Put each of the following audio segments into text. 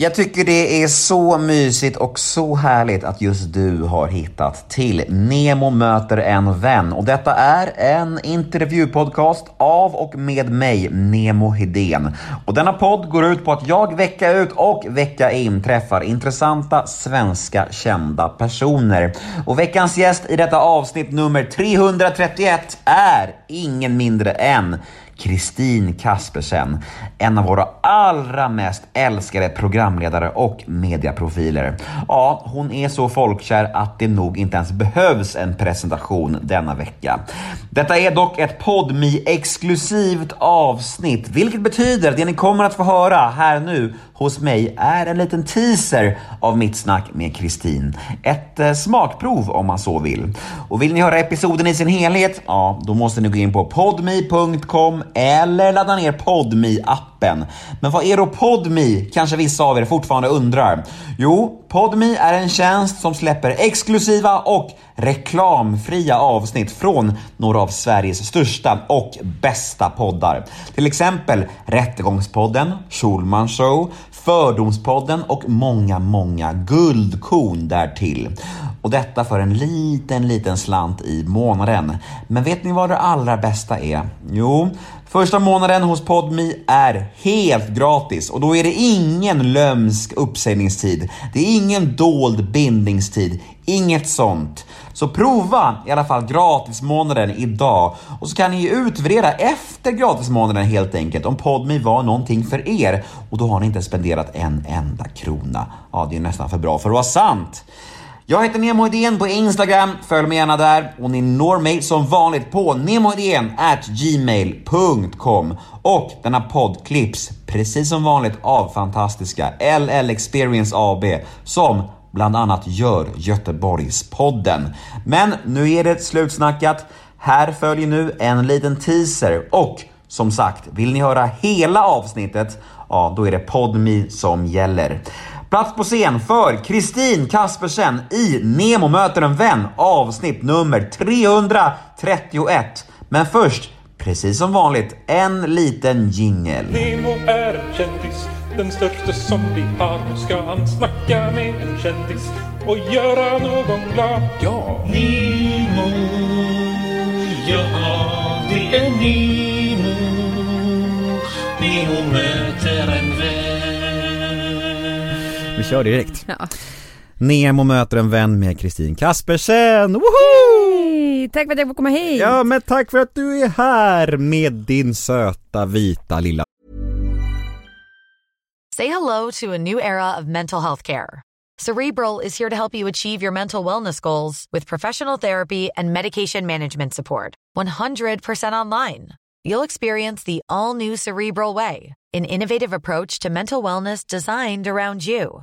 Jag tycker det är så mysigt och så härligt att just du har hittat till Nemo möter en vän. Och detta är en intervjupodcast av och med mig, Nemo Hedén. Och denna podd går ut på att jag vecka ut och vecka in träffar intressanta svenska kända personer. Och veckans gäst i detta avsnitt nummer 331 är ingen mindre än Kristin Kaspersen, en av våra allra mest älskade programledare och mediaprofiler. Ja, hon är så folkkär att det nog inte ens behövs en presentation denna vecka. Detta är dock ett podmi exklusivt avsnitt, vilket betyder att det ni kommer att få höra här nu hos mig är en liten teaser av mitt snack med Kristin. Ett eh, smakprov om man så vill. Och vill ni höra episoden i sin helhet? Ja, då måste ni gå in på podme.com eller ladda ner podme appen. Men vad är då Podme? Kanske vissa av er fortfarande undrar. Jo, Podme är en tjänst som släpper exklusiva och reklamfria avsnitt från några av Sveriges största och bästa poddar. Till exempel Rättegångspodden, Schulman Show, Fördomspodden och många, många guldkorn därtill. Och detta för en liten, liten slant i månaden. Men vet ni vad det allra bästa är? Jo, Första månaden hos Podmi är helt gratis och då är det ingen lömsk uppsägningstid. Det är ingen dold bindningstid, inget sånt. Så prova i alla fall gratismånaden idag och så kan ni utvärdera efter gratismånaden helt enkelt om Podmi var någonting för er och då har ni inte spenderat en enda krona. Ja, det är nästan för bra för att vara sant. Jag heter Nemo Idén på Instagram, följ mig gärna där och ni når mig som vanligt på gmail.com och denna podd klipps precis som vanligt av fantastiska LL Experience AB som bland annat gör Göteborgspodden. Men nu är det slutsnackat. Här följer nu en liten teaser och som sagt, vill ni höra hela avsnittet, ja då är det PodMe som gäller. Plats på scen för Kristin Kaspersen i Nemo möter en vän avsnitt nummer 331. Men först, precis som vanligt, en liten jingel. Nemo är en kändis, den största som vi har. Nu ska han snacka med en kändis och göra någon glad. Ja! Nemo, ja det är Nemo. Nemo möter kör direkt. Ja. Nemo möter en vän med Kristin Kaspersen. Woho! Hej, tack för att jag får komma hit. Ja, men tack för att du är här med din söta vita lilla Say hello to a new era of mental health care. Cerebral is here to help you achieve your mental wellness goals with professional therapy and medication management support. 100% online. You'll experience the all new Cerebral Way, an innovative approach to mental wellness designed around you.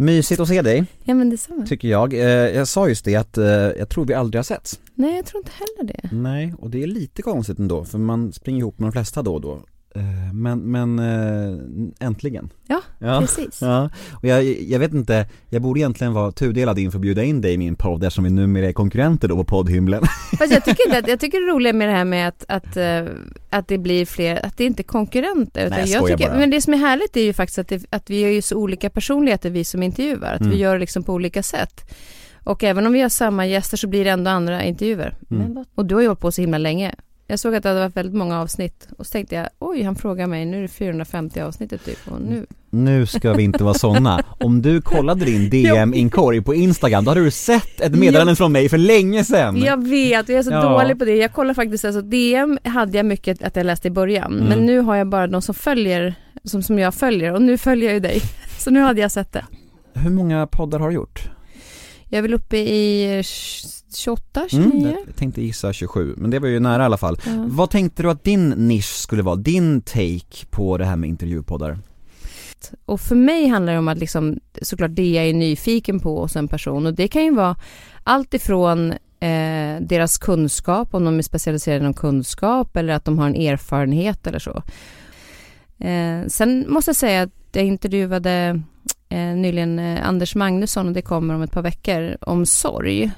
Mysigt att se dig, Ja men detsamma. tycker jag. Eh, jag sa just det att eh, jag tror vi aldrig har setts. Nej jag tror inte heller det. Nej, och det är lite konstigt ändå, för man springer ihop med de flesta då och då. Eh, Men, men eh, äntligen. Ja, Ja. precis. Ja, och jag, jag vet inte, jag borde egentligen vara tudelad inför att bjuda in dig i min podd eftersom vi numera är konkurrenter då på poddhymlen. Fast jag tycker inte jag tycker det är roligt med det här med att, att, eh, att det blir fler, att det inte är konkurrenter. Utan Nej, jag jag tycker, bara. men det som är härligt är ju faktiskt att, det, att vi har ju så olika personligheter vi som intervjuar. Att Mm. vi gör det liksom på olika sätt. Och även om vi har samma gäster så blir det ändå andra intervjuer. Mm. Och du har ju hållit på så himla länge. Jag såg att det hade varit väldigt många avsnitt och så tänkte jag, oj han frågar mig, nu är det 450 avsnittet typ och nu, Nu ska vi inte vara såna. Om du kollade din DM-inkorg på Instagram, då hade du sett ett meddelande från mig för länge sedan. Jag vet jag är så Ja. dålig på det. Jag kollar faktiskt, alltså DM hade jag mycket att jag läste i början. Mm. Men nu har jag bara de som följer, som, som jag följer och nu följer jag ju dig. Så nu hade jag sett det. Hur många poddar har du gjort? Jag är väl uppe i 28, 29? Mm, jag tänkte gissa 27, men det var ju nära i alla fall. Ja. Vad tänkte du att din nisch skulle vara? Din take på det här med intervjupoddar? Och för mig handlar det om att liksom, såklart det jag är nyfiken på hos en person och det kan ju vara allt ifrån eh, deras kunskap, om de är specialiserade inom kunskap eller att de har en erfarenhet eller så. Eh, sen måste jag säga att jag intervjuade eh, nyligen eh, Anders Magnusson och det kommer om ett par veckor om sorg.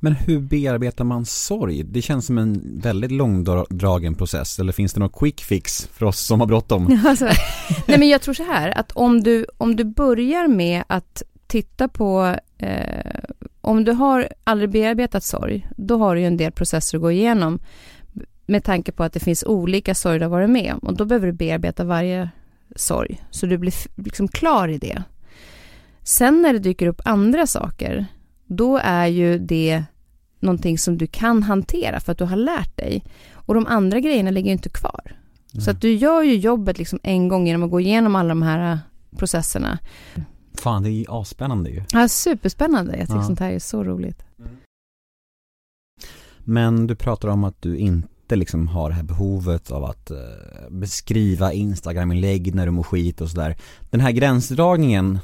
Men hur bearbetar man sorg? Det känns som en väldigt långdragen process, eller finns det någon quick fix för oss som har bråttom? Alltså, nej men jag tror så här att om du, om du börjar med att titta på eh, om du har aldrig bearbetat sorg, då har du ju en del processer att gå igenom med tanke på att det finns olika sorg du har varit med om och då behöver du bearbeta varje sorg så du blir liksom klar i det. Sen när det dyker upp andra saker, då är ju det någonting som du kan hantera för att du har lärt dig och de andra grejerna ligger ju inte kvar. Så att du gör ju jobbet liksom en gång genom att gå igenom alla de här äh, processerna. Fan, det är ju asspännande ju. Ja, superspännande. Jag tycker Ja. sånt här är så roligt. Men du pratar om att du inte liksom har det här behovet av att eh, beskriva Instagram-inlägg när du mår skit och sådär. Den här gränsdragningen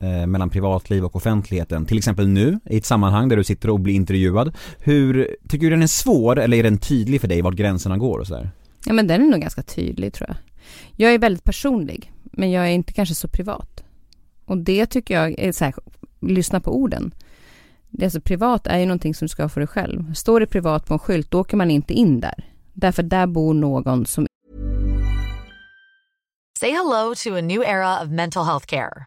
eh, mellan privatliv och offentligheten, till exempel nu i ett sammanhang där du sitter och blir intervjuad. Hur, tycker du den är svår eller är den tydlig för dig vart gränserna går och sådär? Ja, men den är nog ganska tydlig tror jag. Jag är väldigt personlig, men jag är inte kanske så privat. Och det tycker jag är så här, lyssna på orden. Det är alltså, privat är ju någonting som du ska ha för dig själv. Står det privat på en skylt, då åker man inte in där. Därför där bor någon som Say hello to a new era of mental health care.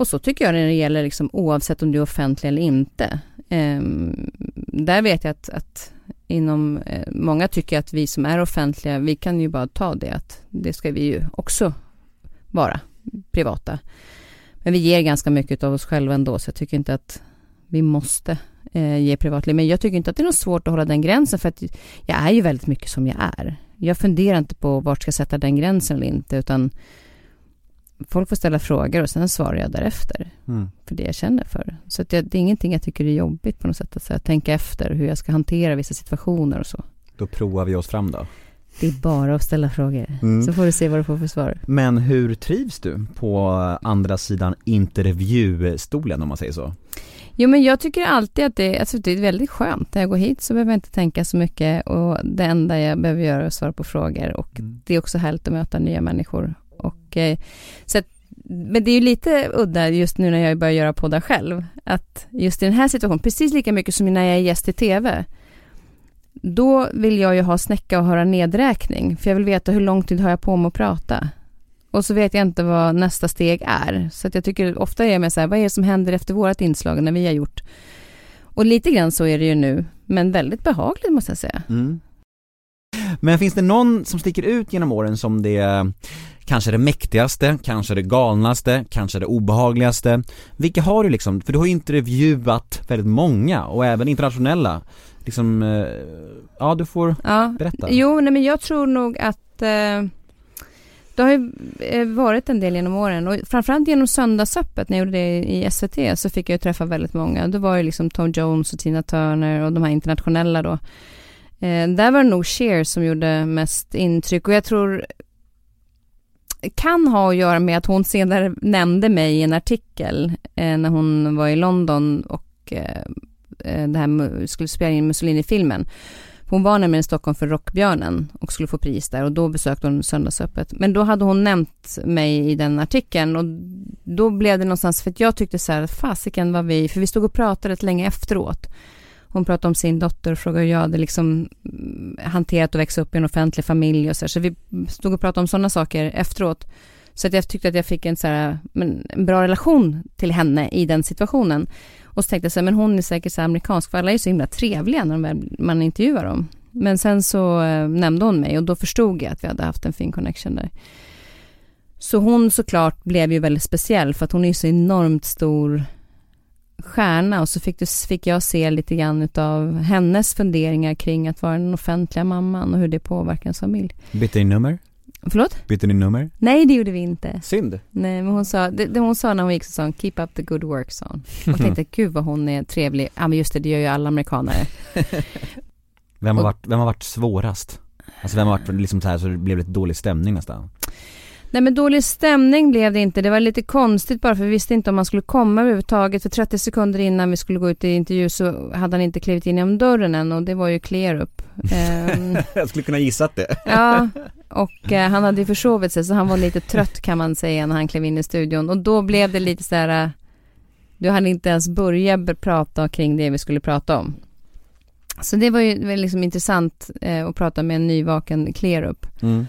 Och så tycker jag när det gäller liksom, oavsett om du är offentlig eller inte. Ehm, där vet jag att, att inom, eh, många tycker att vi som är offentliga, vi kan ju bara ta det att det ska vi ju också vara privata. Men vi ger ganska mycket av oss själva ändå, så jag tycker inte att vi måste eh, ge privatliv. Men jag tycker inte att det är något svårt att hålla den gränsen, för att jag är ju väldigt mycket som jag är. Jag funderar inte på vart ska jag sätta den gränsen eller inte, utan folk får ställa frågor och sen svarar jag därefter Mm. för det jag känner för. Så jag, det är ingenting jag tycker är jobbigt på något sätt, att här, tänka efter hur jag ska hantera vissa situationer och så. Då provar vi oss fram då. Det är bara att ställa frågor, Mm. så får du se vad du får för svar. Men hur trivs du på andra sidan intervjustolen om man säger så? Jo men jag tycker alltid att det, alltså det är väldigt skönt. När jag går hit så behöver jag inte tänka så mycket och det enda jag behöver göra är att svara på frågor och Mm. det är också härligt att möta nya människor. Och, så att, men det är ju lite udda just nu när jag börjar göra poddar själv, att just i den här situationen, precis lika mycket som när jag är gäst i TV, då vill jag ju ha snäcka och höra nedräkning, för jag vill veta hur lång tid har jag på mig att prata. Och så vet jag inte vad nästa steg är. Så att jag tycker ofta är jag med så här, vad är det som händer efter vårt inslag när vi har gjort? Och lite grann så är det ju nu, men väldigt behagligt måste jag säga. Mm. Men finns det någon som sticker ut genom åren som det kanske det mäktigaste, kanske det galnaste, kanske det obehagligaste? Vilka har du liksom, för du har ju intervjuat väldigt många och även internationella. Liksom, eh, ja du får Ja, berätta. jo, nej, men jag tror nog att eh, det har ju eh, varit en del genom åren och framförallt genom Söndagsöppet när jag gjorde det i SVT så fick jag ju träffa väldigt många. Då var det liksom Tom Jones och Tina Turner och de här internationella då. Eh, där var det nog Cher som gjorde mest intryck och jag tror kan ha att göra med att hon senare nämnde mig i en artikel eh, när hon var i London och eh, eh det här skulle spela in Mussolini-filmen. Hon var nämligen i Stockholm för Rockbjörnen och skulle få pris där och då besökte hon Söndagsöppet. Men då hade hon nämnt mig i den artikeln och då blev det någonstans, för att jag tyckte så här, fasiken var vi, för vi stod och pratade rätt länge efteråt. Hon pratade om sin dotter och frågade hur jag hade liksom mm, hanterat att växa upp i en offentlig familj och så här. Så vi stod och pratade om sådana saker efteråt. Så att jag tyckte att jag fick en, så här, men, en bra relation till henne i den situationen. Och så tänkte jag så här, men hon är säkert så här amerikansk, för alla är så himla trevliga när man intervjuar dem. Men sen så eh, nämnde hon mig och då förstod jag att vi hade haft en fin connection där. Så hon såklart blev ju väldigt speciell för att hon är ju så enormt stor stjärna och så fick, du, fick jag se lite grann av hennes funderingar kring att vara den offentliga mamman och hur det påverkar ens familj. Bytte ni nummer? Förlåt? Bytte ni nummer? Nej, det gjorde vi inte. Synd. Nej, men hon sa, det, det hon sa när hon gick så sa hon, keep up the good work, sa hon. Och tänkte, gud vad hon är trevlig. Ja, men just det, det gör ju alla amerikanare. Vem har Och- varit, vem har varit svårast? Alltså vem har varit liksom så här så det blev lite dålig stämning nästan? Nej men dålig stämning blev det inte. Det var lite konstigt bara för vi visste inte om han skulle komma överhuvudtaget. För 30 sekunder innan vi skulle gå ut i intervju så hade han inte klivit in genom dörren än och det var ju clear up. Ehm, Jag skulle kunna gissat det. ja, och eh, han hade ju försovit sig så han var lite trött kan man säga när han klev in i studion. Och då blev det lite så här, eh, du hade inte ens börjat prata kring det vi skulle prata om. Så det var ju liksom intressant eh, att prata med en nyvaken clear up. Mm.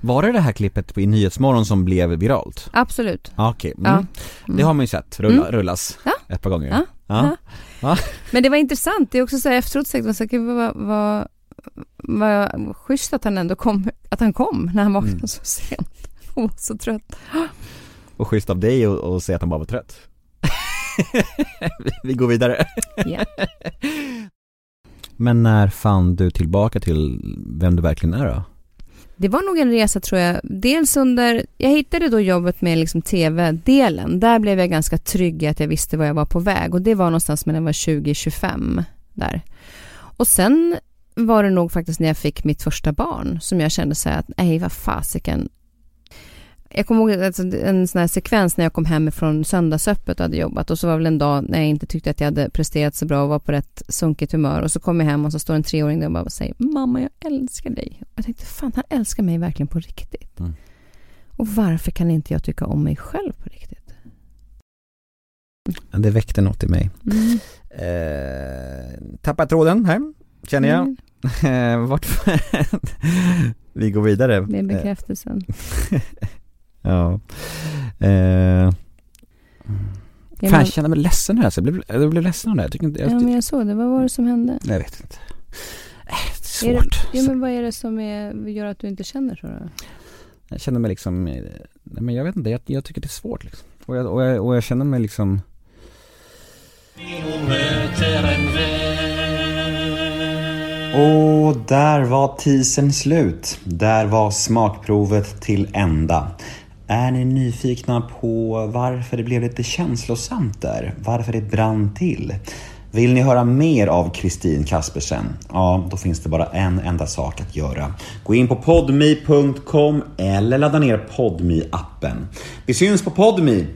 Var det det här klippet på i Nyhetsmorgon som blev viralt? Absolut. Ja okej, mm. Ja. det har man ju sett rulla, Mm. rullas Ja. ett par gånger Ja. Ja. Ja. Men det var intressant, det är också så här efteråt tänkte jag, gud, vad, vad, vad schysst att han ändå kom, att han kom när han vaknade Mm. så sent och var så trött. Och schysst av dig att säga att han bara var trött Vi- går vidare Ja. Men när fann du tillbaka till vem du verkligen är då? Det var nog en resa tror jag, dels under, jag hittade då jobbet med liksom tv-delen, där blev jag ganska trygg i att jag visste var jag var på väg och det var någonstans mellan 20-25 där. Och sen var det nog faktiskt när jag fick mitt första barn som jag kände så här att nej vad fasiken. Jag kommer ihåg alltså, en sån här sekvens när jag kom hem från söndagsöppet och hade jobbat och så var väl en dag när jag inte tyckte att jag hade presterat så bra och var på rätt sunkigt humör och så kom jag hem och så står en treåring där och bara säger mamma jag älskar dig. Och jag tänkte fan han älskar mig verkligen på riktigt. Mm. Och varför kan inte jag tycka om mig själv på riktigt? Det väckte något i mig Mm. eh, Tappar tråden här, känner jag Mm, Vart Vi går vidare det är bekräftelsen. Ja eh, Ja, Fan men- jag känner mig ledsen nu alltså, jag blev, jag blev ledsen av det, jag tycker inte, jag, Ja men jag såg det, vad var det som hände? jag vet inte äh, Det är Är det- svårt Ja men vad är det som är, gör att du inte känner så då? Jag känner mig liksom, nej men jag vet inte, jag, jag tycker det är svårt liksom och jag, och, jag, och jag känner mig liksom. Och där var teasern slut. Där var smakprovet till ända. Är ni nyfikna på varför det blev lite känslosamt där? Varför det brann till? Vill ni höra mer av Kristin Kaspersen? Ja, då finns det bara en enda sak att göra. Gå in på podme.com eller ladda ner podme appen Vi syns på podme